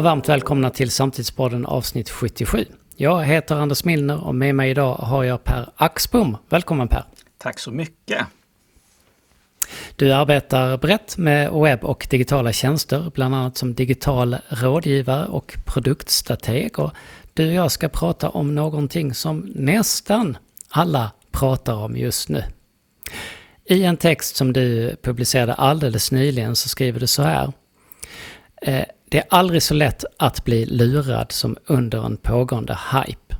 och varmt välkomna till Samtidspodden avsnitt 77. Jag heter Anders Milner och med mig idag har jag Per Axbom. Välkommen Per! Tack så mycket! Du arbetar brett med webb och digitala tjänster, bland annat som digital rådgivare och produktstrateg. Och du och jag ska prata om någonting som nästan alla pratar om just nu. I en text som du publicerade alldeles nyligen så skriver du så här. Det är aldrig så lätt att bli lurad som under en pågående hype.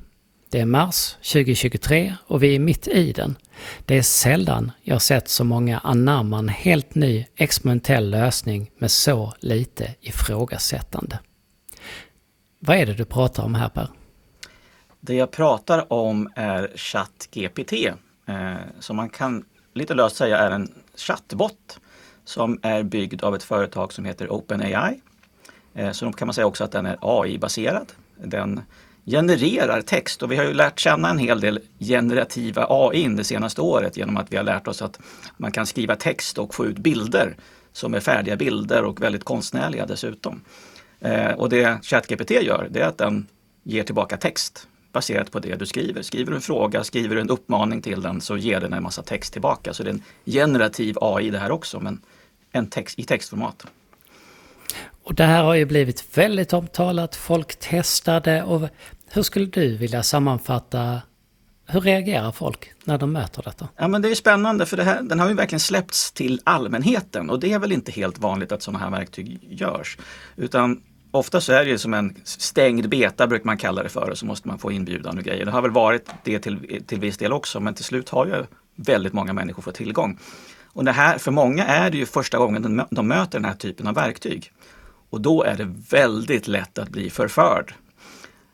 Det är mars 2023 och vi är mitt i den. Det är sällan jag sett så många anamma en helt ny experimentell lösning med så lite ifrågasättande. Vad är det du pratar om här Per? Det jag pratar om är ChatGPT eh, som man kan lite löst säga är en chattbot som är byggd av ett företag som heter OpenAI. Eh, så då kan man säga också att den är AI-baserad. Den genererar text och vi har ju lärt känna en hel del generativa AI det senaste året genom att vi har lärt oss att man kan skriva text och få ut bilder som är färdiga bilder och väldigt konstnärliga dessutom. Eh, och det ChatGPT gör det är att den ger tillbaka text baserat på det du skriver. Skriver du en fråga, skriver du en uppmaning till den så ger den en massa text tillbaka. Så det är en generativ AI det här också, men en text, i textformat. Och det här har ju blivit väldigt omtalat, folk testade och hur skulle du vilja sammanfatta hur reagerar folk när de möter detta? Ja men det är spännande för här, den har ju verkligen släppts till allmänheten och det är väl inte helt vanligt att sådana här verktyg görs. Utan ofta så är det ju som en stängd beta brukar man kalla det för och så måste man få inbjudan och grejer. Det har väl varit det till, till viss del också men till slut har ju väldigt många människor fått tillgång. Och det här, för många är det ju första gången de, möter den här typen av verktyg. Och då är det väldigt lätt att bli förförd.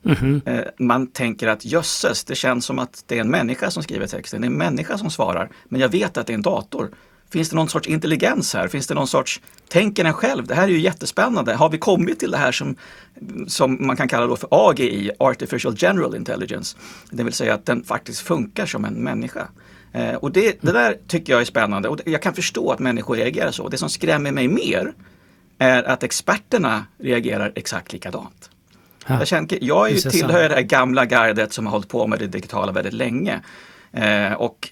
Mm -hmm. Man tänker att jösses, det känns som att det är en människa som skriver texten, det är en människa som svarar. Men jag vet att det är en dator. Finns det någon sorts intelligens här? Finns det någon sorts, tänker den själv? Det här är ju jättespännande. Har vi kommit till det här som, som man kan kalla då för AGI, Artificial General Intelligence? Det vill säga att den faktiskt funkar som en människa. Eh, och det, det där tycker jag är spännande och jag kan förstå att människor reagerar så. Det som skrämmer mig mer är att experterna reagerar exakt likadant. Ja. Jag, känner, jag är ju tillhör det här gamla gardet som har hållit på med det digitala väldigt länge. Eh, och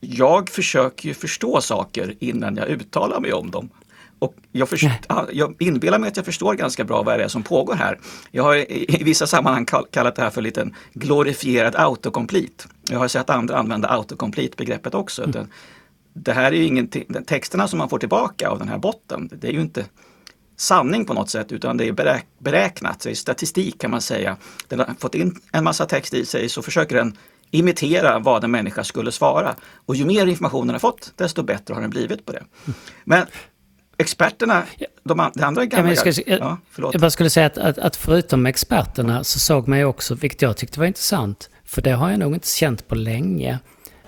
jag försöker ju förstå saker innan jag uttalar mig om dem. Och jag, först, jag inbillar mig att jag förstår ganska bra vad det är som pågår här. Jag har i, vissa sammanhang kallat det här för lite glorifierad autocomplete. Jag har sett andra använda autocomplete-begreppet också. Mm. Det här är ju ingenting, texterna som man får tillbaka av den här botten, det är ju inte sanning på något sätt utan det är beräknat, det är statistik kan man säga. Den har fått in en massa text i sig så försöker den imitera vad en människa skulle svara. Och ju mer information den har fått, desto bättre har den blivit på det. Men experterna, de, de andra gamla... Ja, jag, ska, jag, ja, jag bara skulle säga att, att, att, förutom experterna så såg man ju också, vilket jag tyckte var intressant, för det har jag nog inte känt på länge,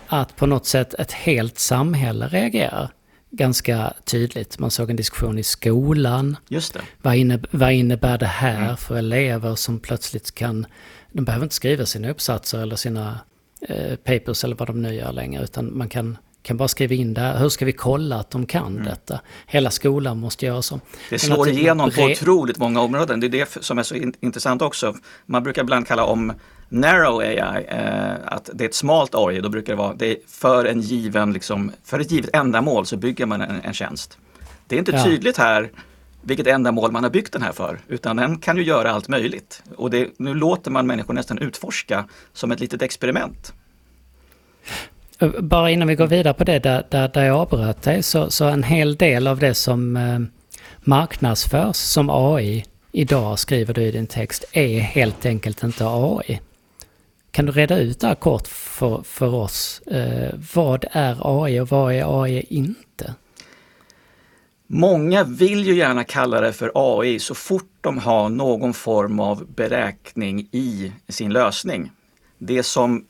att på något sätt ett helt samhälle reagerar ganska tydligt. Man såg en diskussion i skolan. Just det. Vad, innebär, vad innebär det här mm. för elever som plötsligt kan... De behöver inte skriva sina uppsatser eller sina eh, papers eller vad de nu gör längre, utan man kan kan bara skriva in det här. Hur ska vi kolla att de kan mm. detta? Hela skolan måste göra så. Det slår igenom på otroligt många områden. Det är det som är så in intressant också. Man brukar ibland kalla om narrow AI, eh, att det är ett smalt AI. Då brukar det vara det för, en given, liksom, för ett givet ändamål så bygger man en, en tjänst. Det är inte ja. tydligt här vilket ändamål man har byggt den här för, utan den kan ju göra allt möjligt. Och det, nu låter man människor nästan utforska som ett litet experiment. Bara innan vi går vidare på det där, där, där jag avbröt dig, så, så en hel del av det som eh, marknadsförs som AI idag, skriver du i din text, är helt enkelt inte AI. Kan du reda ut det här kort för, för oss? Eh, vad är AI och vad är AI inte? Många vill ju gärna kalla det för AI så fort de har någon form av beräkning i sin lösning. Det som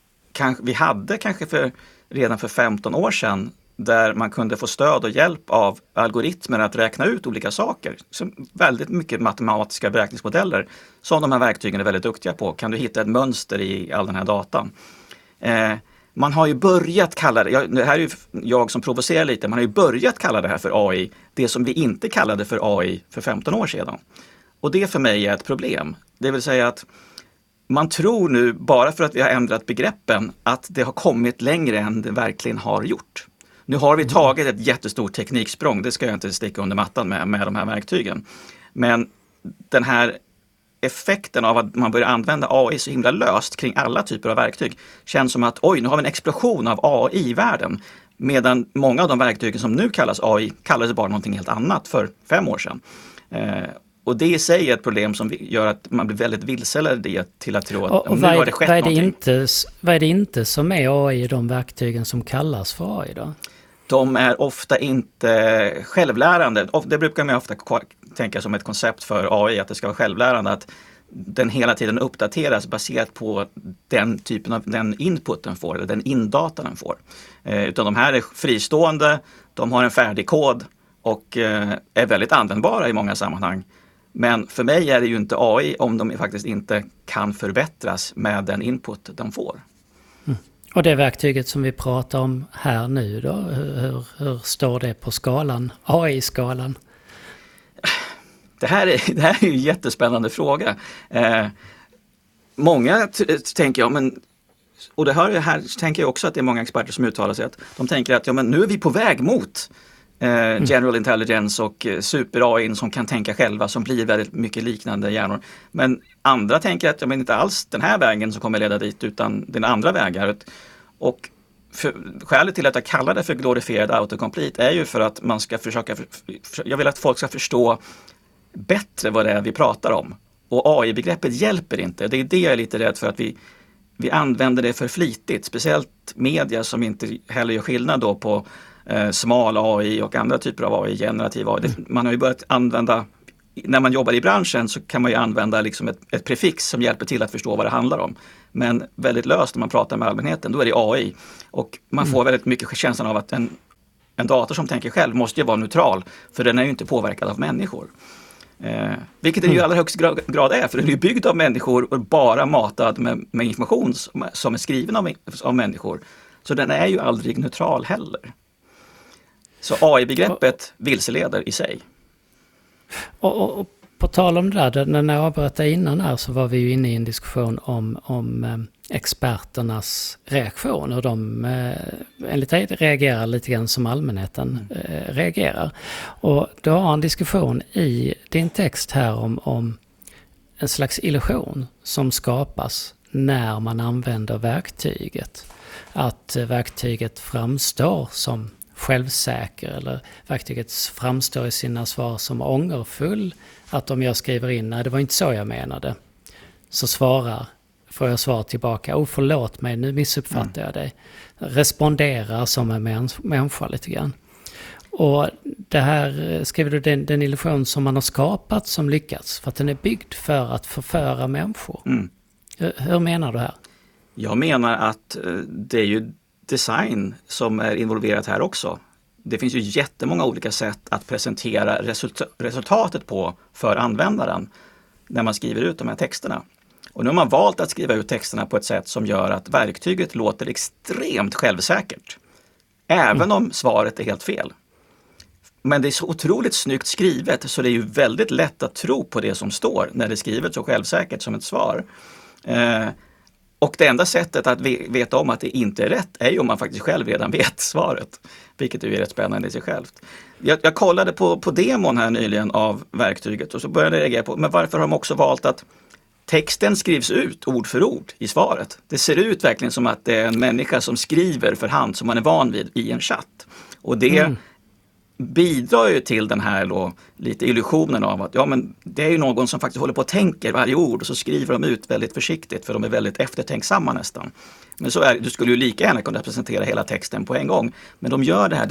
vi hade kanske för redan för 15 år sedan där man kunde få stöd och hjälp av algoritmer att räkna ut olika saker. Så väldigt mycket matematiska beräkningsmodeller som de här verktygen är väldigt duktiga på. Kan du hitta ett mönster i all den här datan? Eh, man har ju börjat kalla det, det här är ju jag som provocerar lite, man har ju börjat kalla det här för AI, det som vi inte kallade för AI för 15 år sedan. Och det för mig är ett problem. Det vill säga att man tror nu, bara för att vi har ändrat begreppen, att det har kommit längre än det verkligen har gjort. Nu har vi tagit ett jättestort tekniksprång, det ska jag inte sticka under mattan med, med de här verktygen. Men den här effekten av att man börjar använda AI så himla löst kring alla typer av verktyg känns som att oj, nu har vi en explosion av AI i världen. Medan många av de verktygen som nu kallas AI kallades bara någonting helt annat för fem år sedan. Eh, och det i sig är ett problem som gör att man blir väldigt vilseledd i till att tro att och, och nu har det skett vad är det Inte, vad är det inte som är AI i de verktygen som kallas för AI då? De är ofta inte självlärande. Det brukar man ofta tänka som ett koncept för AI, att det ska vara självlärande. Att den hela tiden uppdateras baserat på den typen av den input den får, eller den indata den får. Eh, utan de här är fristående, de har en färdig kod och eh, är väldigt användbara i många sammanhang. Men för mig är det ju inte AI om de faktiskt inte kan förbättras med den input de får. Mm. Och det verktyget som vi pratar om här nu då, hur, hur står det på skalan, AI-skalan? Det här är, det här är en jättespännande fråga. Eh, många tänker jag, men och det här, här tänker jag också att det är många experter som uttalar sig att de tänker att ja, men nu är vi på väg mot mm. general intelligence och eh, super-AI som kan tänka själva som blir väldigt mycket liknande hjärnor. Men andra tänker att ja, men inte alls den här vägen som kommer leda dit utan den andra vägar. Och för, skälet till att jag kallar det för glorifierad autocomplete är ju för att man ska försöka, för, för, jag vill att folk ska förstå bättre vad det är vi pratar om. Och AI-begreppet hjälper inte. Det är det jag är lite rädd för att vi, vi använder det för flitigt. Speciellt media som inte heller gör skillnad då på eh, smal AI och andra typer av AI, generativ AI. Mm. Man har ju börjat använda när man jobbar i branschen så kan man ju använda liksom ett, ett, prefix som hjälper till att förstå vad det handlar om. Men väldigt löst när man pratar med allmänheten, då är det AI. Och man får mm. väldigt mycket känslan av att en, en dator som tänker själv måste ju vara neutral, för den är ju inte påverkad av människor. Eh, vilket den ju i mm. allra högst grad är, för den är ju byggd av människor och bara matad med, med information som, som, är skriven av, av människor. Så den är ju aldrig neutral heller. Så AI-begreppet vilseleder i sig. Och, och, och, på tal om det där, när jag avbröt dig innan här så var vi ju inne i en diskussion om, om eh, experternas reaktion, hur de eh, enligt dig reagerar lite grann som allmänheten eh, reagerar. Och du har en diskussion i din text här om, om en slags illusion som skapas när man använder verktyget. Att verktyget framstår som självsäker eller verktyget framstår i sina svar som ångerfull. Att om jag skriver in, nej det var inte så jag menade, så svarar får jag svar tillbaka. Oh, förlåt mig, nu missuppfattar mm. jag dig. Responderar som en mäns människa lite grann. Och det här skriver du, den, den illusion som man har skapat som lyckats, för att den är byggd för att förföra människor. Mm. Hur, hur menar du här? Jag menar att eh, det är ju design som är involverat här också. Det finns ju jättemånga olika sätt att presentera resultatet på för användaren när man skriver ut de här texterna. Och nu har man valt att skriva ut texterna på ett sätt som gör att verktyget låter extremt självsäkert. Även mm. om svaret är helt fel. Men det är så otroligt snyggt skrivet så det är ju väldigt lätt att tro på det som står när det är skrivet så självsäkert som ett svar. Eh, och det enda sättet att veta om att det inte är rätt är ju om man faktiskt själv redan vet svaret. Vilket ju är rätt spännande i sig självt. Jag, jag kollade på, på demon här nyligen av verktyget och så började jag reagera på, men varför har de också valt att texten skrivs ut ord för ord i svaret. Det ser ut verkligen som att det är en människa som skriver för hand som man är van vid i en chatt. Och det mm bidrar ju till den här då, lite illusionen av att ja, men det är ju någon som faktiskt håller på och tänker varje ord och så skriver de ut väldigt försiktigt för de är väldigt eftertänksamma nästan. Men så är Du skulle ju lika gärna kunna presentera hela texten på en gång. Men de gör det här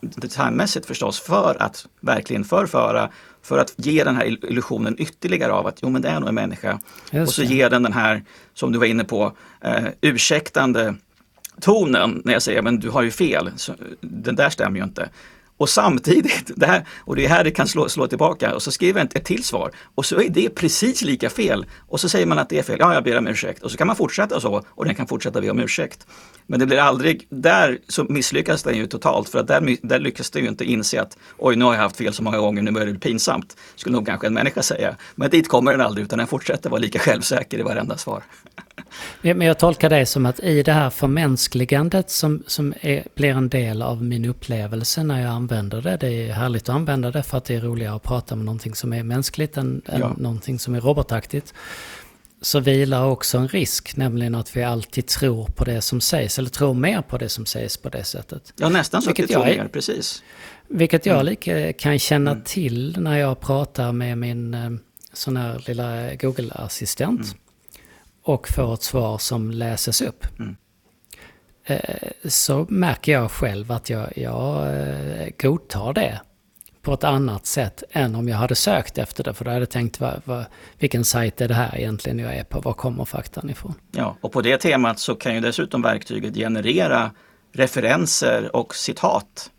designmässigt förstås för att verkligen förföra, för att ge den här illusionen ytterligare av att jo men det är nog en människa. Just och så ger den den här, som du var inne på, eh, ursäktande tonen när jag säger men du har ju fel, så, den där stämmer ju inte. Och samtidigt, det här, och det är här det kan slå, slå tillbaka, och så skriver den ett till svar. Och så är det precis lika fel. Och så säger man att det är fel, ja jag ber om ursäkt. Och så kan man fortsätta så, och den kan fortsätta be om ursäkt. Men det blir aldrig, där så misslyckas den ju totalt, för att där, där lyckas den ju inte inse att oj nu har jag haft fel så många gånger, nu börjar det bli pinsamt. Skulle nog kanske en människa säga. Men dit kommer den aldrig, utan den fortsätter vara lika självsäker i varenda svar. Men jag tolkar det som att i det här förmänskligandet som, som är, blir en del av min upplevelse när jag använder det. Det är härligt att använda det för att det är roligare att prata med någonting som är mänskligt än, ja. än någonting som är robotaktigt. Så vilar också en risk, nämligen att vi alltid tror på det som sägs, eller tror mer på det som sägs på det sättet. Ja, nästan så vilket att vi tror mer, precis. Vilket jag mm. lika kan känna mm. till när jag pratar med min eh, sån här lilla Google-assistent. Mm och får ett svar som läses upp. Mm. Eh, så märker jag själv att jag, jag eh, godtar det på ett annat sätt än om jag hade sökt efter det. För då hade jag tänkt, vad, vad, vilken sajt är det här egentligen jag är på? Var kommer faktan ifrån? Ja, och på det temat så kan ju dessutom verktyget generera referenser och citat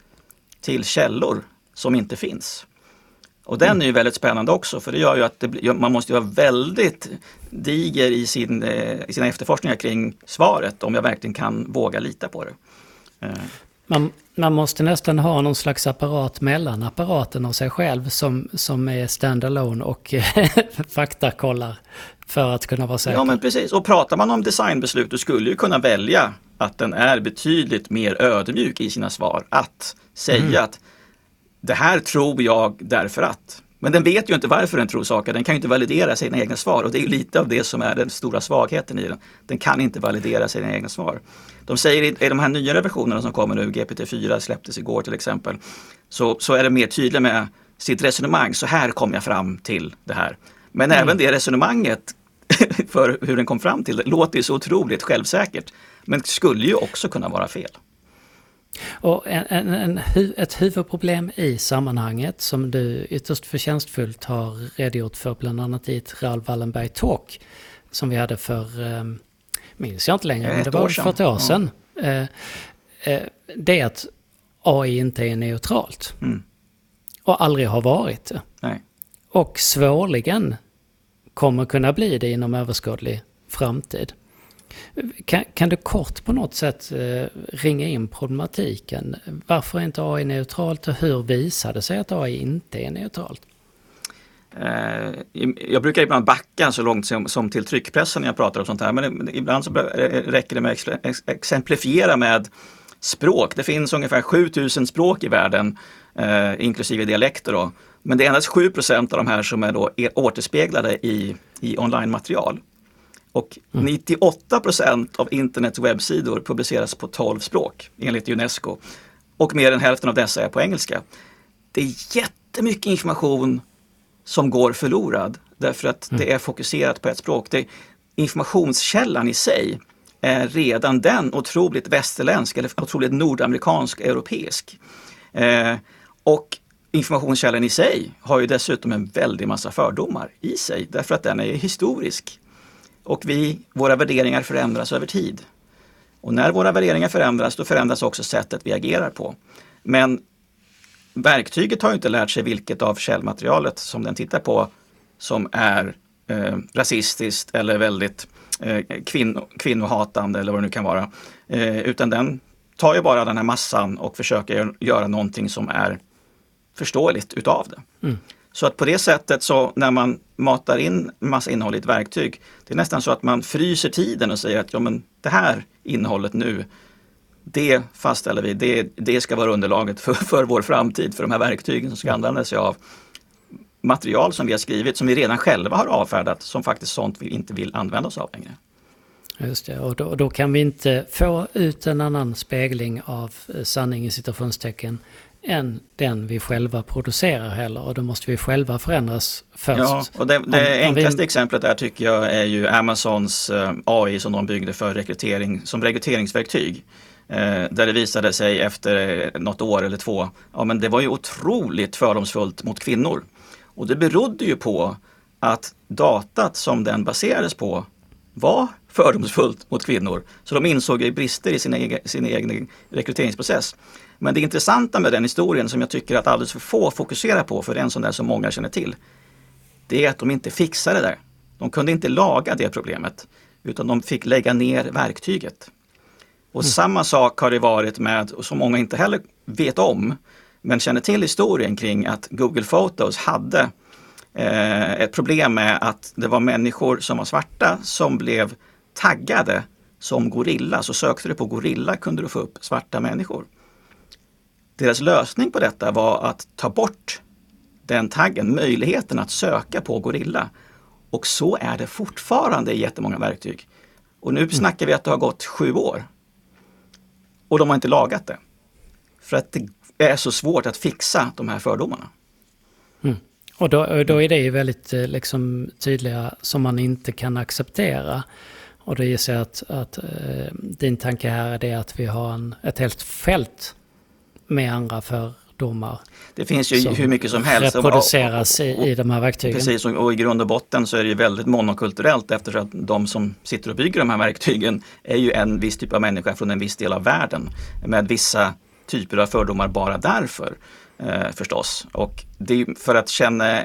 till källor som inte finns. Och den mm. är ju väldigt spännande också för det gör ju att det, man måste vara väldigt diger i, sin, eh, i sina efterforskningar kring svaret om jag verkligen kan våga lita på det. Eh. Man, man måste nästan ha någon slags apparat mellan apparaten och sig själv som, som är standalone och faktakollar för att kunna vara säker. Ja men precis, och pratar man om designbeslut, du skulle ju kunna välja att den är betydligt mer ödmjuk i sina svar. Att säga mm. att det här tror jag därför att. Men den vet ju inte varför den tror saker, den kan ju inte validera sina egna svar och det är lite av det som är den stora svagheten i den. Den kan inte validera sina egna svar. De säger i, de här nyare versionerna som kommer nu, GPT-4 släpptes igår till exempel, så, så är det mer tydligt med sitt resonemang, så här kom jag fram till det här. Men mm. även det resonemanget för hur den kom fram till det låter ju så otroligt självsäkert, men skulle ju också kunna vara fel. Och en, en, en, ett huvudproblem i sammanhanget som du ytterst förtjänstfullt har redogjort för bland annat i ett Raoul Wallenberg Talk som vi hade för, eh, minns jag inte längre, men det var för ett år sedan. Eh, det är att AI inte är neutralt. Mm. Och aldrig har varit det. Nej. Och svårligen kommer kunna bli det inom överskådlig framtid. Kan, kan, du kort på något sätt eh, ringa in problematiken? Varför är inte AI neutralt och hur visar det sig att AI inte är neutralt? Eh, jag brukar ibland backa så långt som, som till tryckpressen när jag pratar om sånt här, men ibland så eh, räcker det med att exemplifiera med språk. Det finns ungefär 7000 språk i världen, inklusive dialekter. Då. Men det är endast 7% av de här som är då e- återspeglade i, i online-material. Och mm. 98 procent av internets webbsidor publiceras på 12 språk enligt Unesco. Och mer än hälften av dessa är på engelska. Det är jättemycket information som går förlorad därför att mm. det är fokuserat på ett språk. Det, informationskällan i sig är redan den otroligt västerländsk eller otroligt nordamerikansk europeisk. Eh, och informationskällan i sig har ju dessutom en väldig massa fördomar i sig därför att den är historisk. Och vi, våra värderingar förändras över tid. Och när våra värderingar förändras, då förändras också sättet vi agerar på. Men verktyget har inte lärt sig vilket av källmaterialet som den tittar på som är eh, rasistiskt eller väldigt eh, kvinno, kvinnohatande eller vad det nu kan vara. Eh, utan den tar ju bara den här massan och försöker göra någonting som är förståeligt utav det. Mm. Så att på det sättet så när man matar in massa innehåll i ett verktyg, det är nästan så att man fryser tiden och säger att ja, men det här innehållet nu, det fastställer vi, det, det ska vara underlaget för, för vår framtid, för de här verktygen som ska använda sig av material som vi har skrivit, som vi redan själva har avfärdat, som faktiskt sånt vi inte vill använda oss av längre. Just det, och då, då, kan vi inte få ut en annan spegling av sanning i citationstecken än den vi själva producerar heller. Och då måste vi själva förändras först. Ja, och det, det om, enklaste vi... exemplet där tycker jag är ju Amazons eh, AI som de byggde för rekrytering, som rekryteringsverktyg. Eh, där det visade sig efter något år eller två, ja men det var ju otroligt fördomsfullt mot kvinnor. Och det berodde ju på att datat som den baserades på var fördomsfullt mot kvinnor. Så de insåg ju brister i sin egen, sin egen rekryteringsprocess. Men det intressanta med den historien som jag tycker att alldeles för få fokuserar på, för det är en sån där som många känner till, det är att de inte fixade det där. De kunde inte laga det problemet, utan de fick lägga ner verktyget. Och mm. samma sak har det varit med, och som många inte heller vet om, men känner till historien kring att Google Photos hade eh, ett problem med att det var människor som var svarta som blev taggade som gorilla. Så sökte du på gorilla kunde du få upp svarta människor. Deras lösning på detta var att ta bort den taggen, möjligheten att söka på gorilla. Och så är det fortfarande i jättemånga verktyg. Och nu mm. snackar vi att det har gått sju år. Och de har inte lagat det. För att det är så svårt att fixa de här fördomarna. Mm. Och då, då, är det ju väldigt eh, liksom, tydliga som man inte kan acceptera. Och då gissar jag att, att eh, din tanke här är det att vi har en, ett helt fält med andra fördomar. Det finns ju hur mycket som helst. reproduceras i, i de här verktygen. Precis, och, och i grund och botten så är det ju väldigt monokulturellt eftersom att de som sitter och bygger de här verktygen är ju en viss typ av människa från en viss del av världen med vissa typer av fördomar bara därför eh, förstås. Och det är för att känna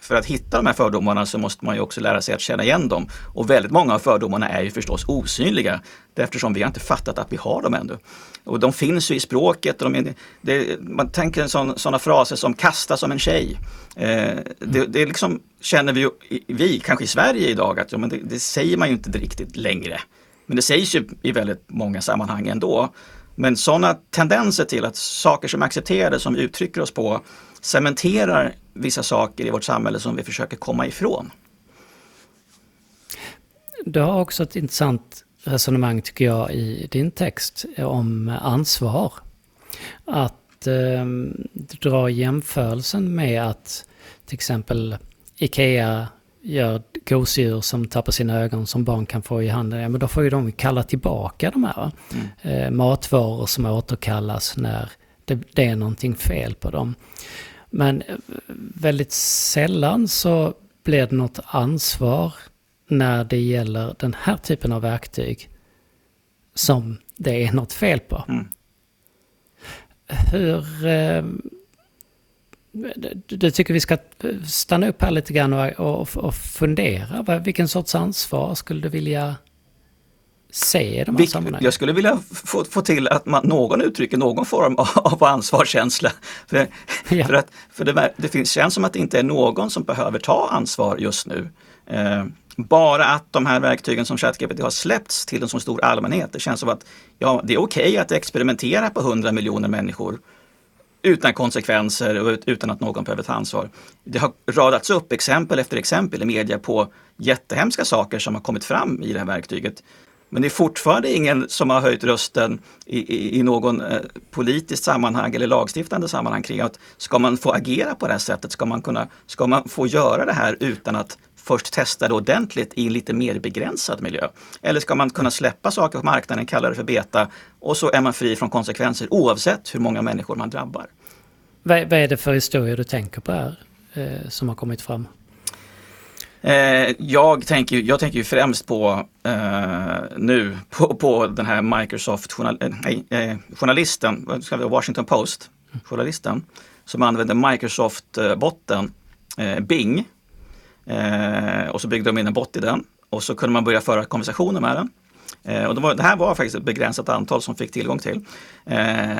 för att hitta de här fördomarna så måste man ju också lära sig att känna igen dem. Och väldigt många av fördomarna är ju förstås osynliga eftersom vi har inte fattat att vi har dem ännu. Och de finns ju i språket. Och de, det, man tänker sådana fraser som kasta som en tjej. Eh, det, det liksom, känner vi, vi, kanske i Sverige idag, att ja, men det, det säger man ju inte riktigt längre. Men det sägs ju i väldigt många sammanhang ändå. Men sådana tendenser till att saker som är accepterade, som vi uttrycker oss på, cementerar vissa saker i vårt samhälle som vi försöker komma ifrån. Du har också ett intressant resonemang tycker jag i din text om ansvar. Att eh, dra jämförelsen med att till exempel Ikea gör gosedjur som tappar sina ögon som barn kan få i handen, ja, men då får ju de kalla tillbaka de här mm. eh, matvaror som återkallas när det, det, är någonting fel på dem. Men eh, väldigt sällan så blir det något ansvar när det gäller den här typen av verktyg som det är något fel på. Mm. Hur... Eh, du tycker vi ska stanna upp här lite grann och, och, och fundera. Vilken sorts ansvar skulle du vilja se i de här sammanhangen? Jag skulle vilja få, få till att man, någon uttrycker någon form av ansvarskänsla. För, ja. för, att, för det, det finns, känns som att det inte är någon som behöver ta ansvar just nu. Eh, bara att de här verktygen som ChatGPT har släppts till en så stor allmänhet. Det känns som att ja, det är okej okay att experimentera på 100 miljoner människor utan konsekvenser och utan att någon behöver ta ansvar. Det har radats upp exempel efter exempel i media på jättehemska saker som har kommit fram i det här verktyget. Men det är fortfarande ingen som har höjt rösten i, i, i någon eh, politiskt sammanhang eller lagstiftande sammanhang kring att ska man få agera på det här sättet? Ska man, kunna, ska man få göra det här utan att först testa det ordentligt i en lite mer begränsad miljö? Eller ska man kunna släppa saker på marknaden, kalla det för beta och så är man fri från konsekvenser oavsett hur många människor man drabbar? Vad, vad är det för historia du tänker på här eh, som har kommit fram? Eh, jag, tänker, jag tänker ju främst på eh, nu på, på den här Microsoft journal, eh, eh, vi, Washington Post, journalisten, som använde Microsoft-botten eh, Bing. Eh, och så byggde de in en bot i den och så kunde man börja föra konversationer med den. Eh, och det, var, det här var faktiskt ett begränsat antal som fick tillgång till. Eh,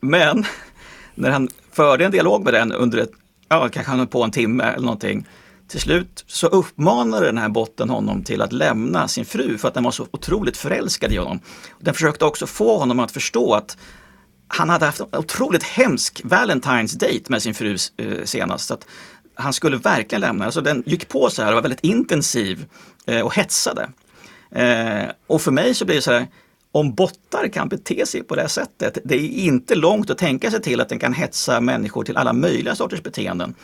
men när han förde en dialog med den under ett, ja kanske han på en timme eller någonting, till slut så uppmanade den här botten honom till att lämna sin fru för att den var så otroligt förälskad i honom. Den försökte också få honom att förstå att han hade haft en otroligt hemsk Valentine's date med sin fru eh, senast. Att han skulle verkligen lämna. Alltså den gick på så här och var väldigt intensiv eh, och hetsade. Eh, och för mig så blir det så här, om bottar kan bete sig på det här sättet, det är inte långt att tänka sig till att den kan hetsa människor till alla möjliga sorters beteenden.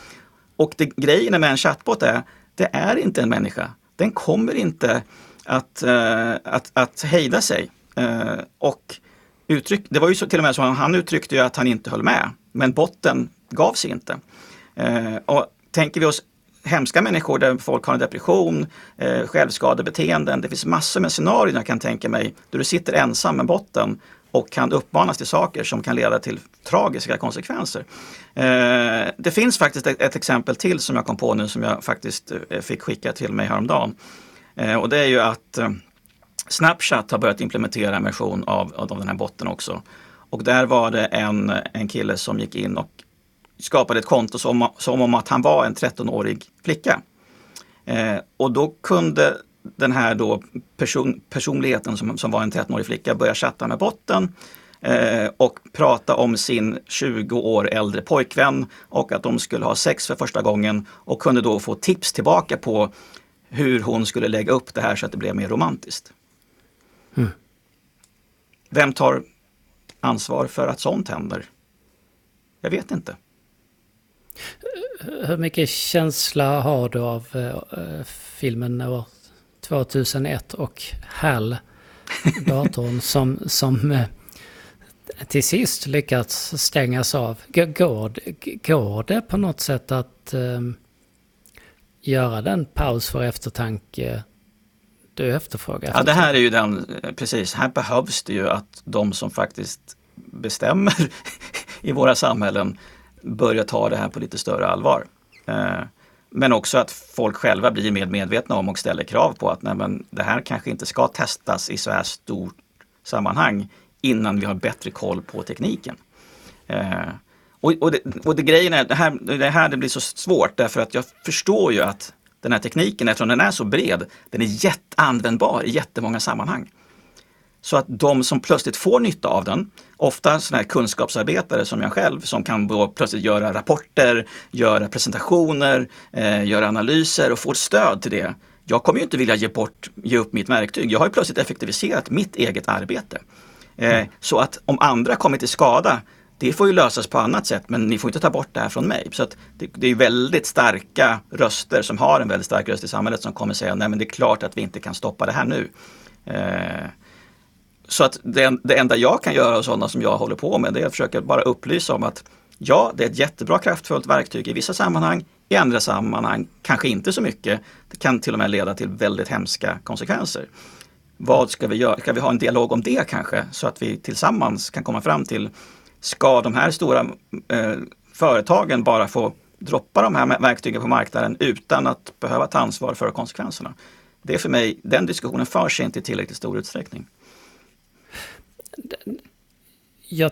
Och det, grejen med en chatbot är, det är inte en människa. Den kommer inte att, eh, att, att hejda sig. Eh, och uttryck, det var ju så, till och med så att han uttryckte ju att han inte höll med, men botten gav sig inte. Eh, och tänker vi oss hemska människor där folk har en depression, eh, självskadebeteenden. Det finns massor med scenarier jag kan tänka mig där du sitter ensam med botten och kan uppmanas till saker som kan leda till tragiska konsekvenser. Eh, det finns faktiskt ett, ett, exempel till som jag kom på nu som jag faktiskt eh, fick skicka till mig häromdagen. Eh, och det är ju att eh, Snapchat har börjat implementera en version av, av den här botten också. Och där var det en, en kille som gick in och skapade ett konto som, som om att han var en 13-årig flicka. Eh, och då kunde den här då person, personligheten som, som var en 13-årig flicka börja chatta med botten eh, och prata om sin 20 år äldre pojkvän och att de skulle ha sex för första gången och kunde då få tips tillbaka på hur hon skulle lägga upp det här så att det blev mer romantiskt. Mm. Vem tar ansvar för att sånt händer? Jag vet inte. Hur mycket känsla har du av uh, filmen år 2001 och HAL, datorn som, som uh, till sist lyckats stängas av? Går, går det på något sätt att uh, göra den paus för eftertanke du efterfrågar? Ja, det här är ju den, precis, här behövs det ju att de som faktiskt bestämmer i våra samhällen börja ta det här på lite större allvar. Eh, men också att folk själva blir mer medvetna om och ställer krav på att nej, men det här kanske inte ska testas i så här stort sammanhang innan vi har bättre koll på tekniken. Eh, och, och, det, och det grejen är, det här, det här det blir så svårt därför att jag förstår ju att den här tekniken, eftersom den är så bred, den är jätteanvändbar i jättemånga sammanhang. Så att de som plötsligt får nytta av den, ofta sådana här kunskapsarbetare som jag själv, som kan då plötsligt göra rapporter, göra presentationer, eh, göra analyser och få stöd till det. Jag kommer ju inte vilja ge, bort, ge upp mitt verktyg. Jag har ju plötsligt effektiviserat mitt eget arbete. Eh, mm. Så att om andra kommer till skada, det får ju lösas på annat sätt, men ni får inte ta bort det här från mig. Så att det, det är väldigt starka röster som har en väldigt stark röst i samhället som kommer säga, nej men det är klart att vi inte kan stoppa det här nu. Eh, så att det, det enda jag kan göra och sådana som jag håller på med det är att försöka bara upplysa om att ja, det är ett jättebra kraftfullt verktyg i vissa sammanhang, i andra sammanhang kanske inte så mycket. Det kan till och med leda till väldigt hemska konsekvenser. Vad ska vi göra? Ska vi ha en dialog om det kanske så att vi tillsammans kan komma fram till Ska de här stora eh, företagen bara få droppa de här verktygen på marknaden utan att behöva ta ansvar för konsekvenserna? Det är för mig, den diskussionen förs inte i tillräckligt stor utsträckning. Jag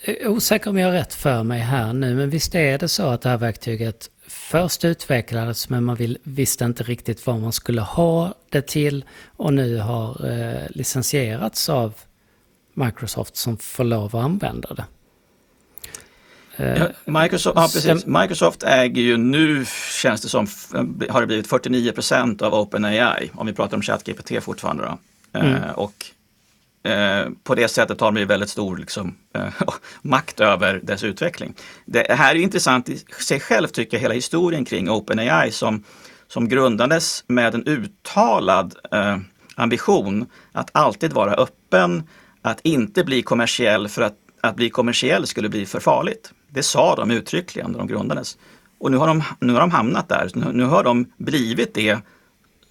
är osäker om jag har rätt för mig här nu, men visst är det så att det här verktyget först utvecklades men man vill, visste inte riktigt vad man skulle ha det till och nu har eh, licensierats av Microsoft som får lov att använda det. Ja, Microsoft, ja, precis. Microsoft äger ju nu, känns det som, har det blivit 49 procent av OpenAI, om vi pratar om ChatGPT fortfarande. Då. Mm. Eh, och Eh, på det sättet har de ju väldigt stor liksom, eh, makt över dess utveckling. Det här är intressant i sig själv tycker jag, hela historien kring OpenAI som, som grundades med en uttalad eh, ambition att alltid vara öppen, att inte bli kommersiell för att, att bli kommersiell skulle bli för farligt. Det sa de uttryckligen när de grundades. Och nu har de, nu har de hamnat där, nu, nu har de blivit det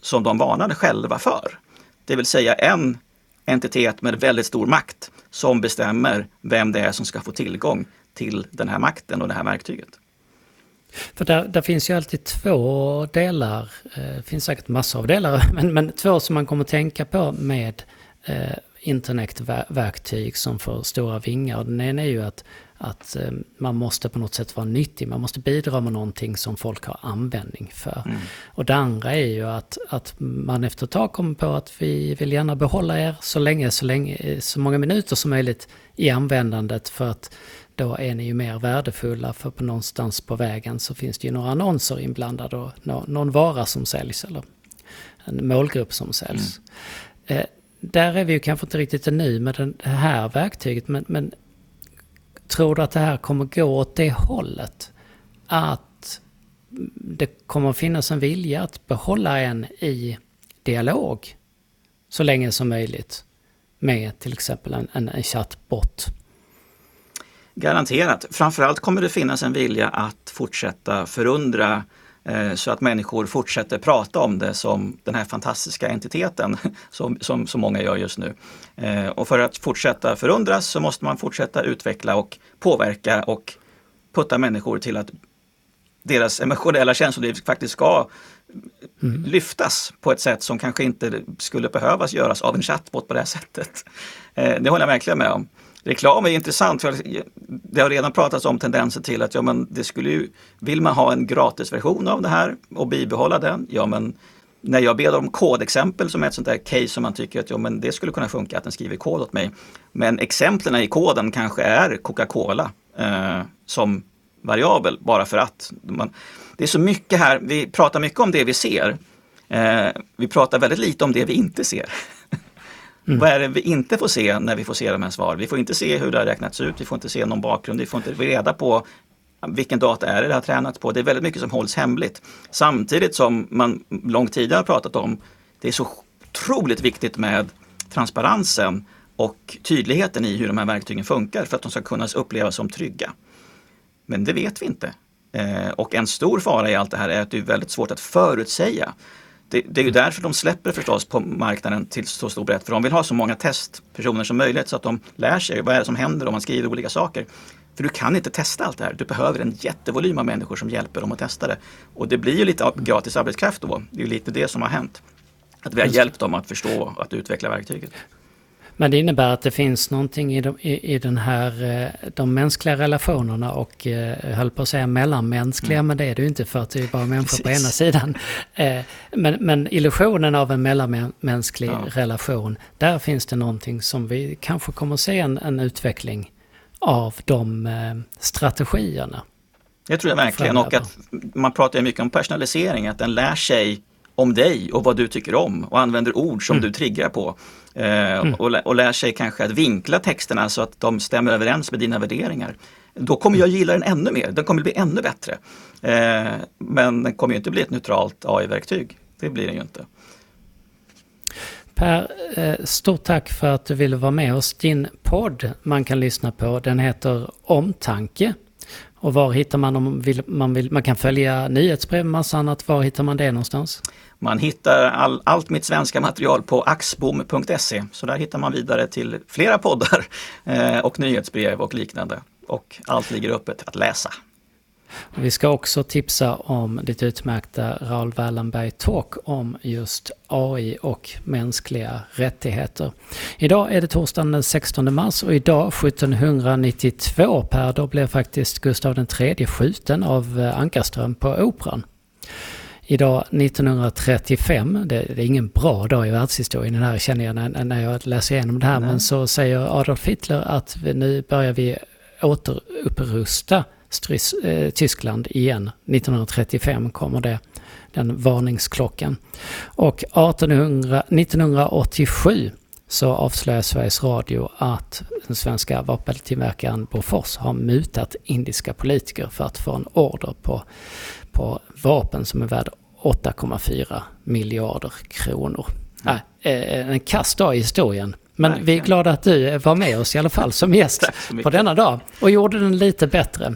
som de varnade själva för. Det vill säga en entitet med väldigt stor makt som bestämmer vem det är som ska få tillgång till den här makten och det här verktyget. För där, där finns ju alltid två delar, det finns säkert massor av delar, men, men två som man kommer tänka på med eh, internetverktyg som får stora vingar. Den ena är ju att att eh, man måste på något sätt vara nyttig, man måste bidra med någonting som folk har användning för. Mm. Och det andra är ju att, att man efter ett tag kommer på att vi vill gärna behålla er så länge, så länge, så många minuter som möjligt i användandet för att då är ni ju mer värdefulla för på någonstans på vägen så finns det ju några annonser inblandade och någon vara som säljs eller en målgrupp som säljs. Mm. Eh, där är vi ju kanske inte riktigt nu med det här verktyget men, men Tror du att det här kommer gå åt det hållet? Att det kommer finnas en vilja att behålla en i dialog så länge som möjligt med till exempel en, en, en chattbot? Garanterat. Framförallt kommer det finnas en vilja att fortsätta förundra så att människor fortsätter prata om det som den här fantastiska entiteten som, som så många gör just nu. Eh, och för att fortsätta förundras så måste man fortsätta utveckla och påverka och putta människor till att deras emotionella känsloliv faktiskt ska mm. lyftas på ett sätt som kanske inte skulle behövas göras av en chatbot på det här sättet. Eh, det håller jag verkligen med om. Reklam är intressant för det har redan pratats om tendenser till att ja, men det skulle ju, vill man ha en gratisversion av det här och bibehålla den, ja men när jag ber om kodexempel som är ett sånt där case som man tycker att ja, men det skulle kunna funka att den skriver kod åt mig. Men exemplen i koden kanske är Coca-Cola eh, som variabel bara för att. Man, det är så mycket här, vi pratar mycket om det vi ser. Eh, vi pratar väldigt lite om det vi inte ser. Mm. Vad är det vi inte får se när vi får se de här svaren? Vi får inte se hur det har räknats ut, vi får inte se någon bakgrund, vi får inte reda på vilken data är det det har tränats på. Det är väldigt mycket som hålls hemligt. Samtidigt som man långt tidigare har pratat om, det är så otroligt viktigt med transparensen och tydligheten i hur de här verktygen funkar för att de ska kunna upplevas som trygga. Men det vet vi inte. Eh, och en stor fara i allt det här är att det är väldigt svårt att förutsäga. Det, det, är ju därför de släpper förstås på marknaden till så stor bredd. För de vill ha så många testpersoner som möjligt så att de lär sig vad är det som händer om man skriver olika saker. För du kan inte testa allt det här. Du behöver en jättevolym av människor som hjälper dem att testa det. Och det blir ju lite gratis arbetskraft då. Det är ju lite det som har hänt. Att vi har hjälpt dem att förstå att utveckla verktyget. Men det innebär att det finns någonting i de, i, i den här, eh, de mänskliga relationerna och, jag eh, höll på att säga mellanmänskliga, mm. men det är det ju inte för att det är bara människor Precis. på ena sidan. Eh, men, men illusionen av en mellanmänsklig ja. relation, där finns det någonting som vi kanske kommer att se en, en utveckling av de strategierna. Det tror jag verkligen och att man pratar mycket om personalisering, att den lär sig om dig och vad du tycker om och använder ord som mm. du triggar på. Eh, mm. och, och lär sig kanske att vinkla texterna så att de stämmer överens med dina värderingar. Då kommer jag gilla den ännu mer, den kommer bli ännu bättre. Eh, men den kommer inte bli ett neutralt AI-verktyg. Det blir den ju inte. Per, eh, stort tack för att du ville vara med oss. Din podd man kan lyssna på, den heter Omtanke. Och var hittar man om vill, man vill, man kan följa nyhetsbrev, massa annat. Var hittar man det någonstans? Man hittar all, allt mitt svenska material på axbom.se. Så där hittar man vidare till flera poddar eh, och nyhetsbrev och liknande. Och allt ligger öppet att läsa. Och vi ska också tipsa om ditt utmärkta Raoul Wallenberg Talk om just AI och mänskliga rättigheter. Idag är det torsdagen den 16 mars och idag 1792 Per, då blev faktiskt Gustav III skjuten av eh, Ankarström på Operan. Idag 1935, det, är ingen bra dag i världshistorien den här känner jag när, när jag läser igenom det här, Nej. men så säger Adolf Hitler att nu börjar vi återupprusta eh, Tyskland igen. 1935 kommer det, den varningsklockan. Och 1800, 1987 så avslöjar Sveriges Radio att den svenska vapentillverkaren Bofors har mutat indiska politiker för att få en order på på vapen som är värd 8,4 miljarder kronor. Mm. Äh, en kass dag i historien. Men Verkligen. vi är glada att du var med oss i alla fall som gäst på denna dag och gjorde den lite bättre.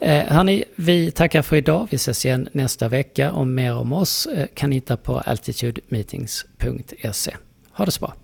Eh, hörni, vi tackar för idag. Vi ses igen nästa vecka och mer om oss eh, kan ni hitta på altitudemeetings.se. Ha det så bra.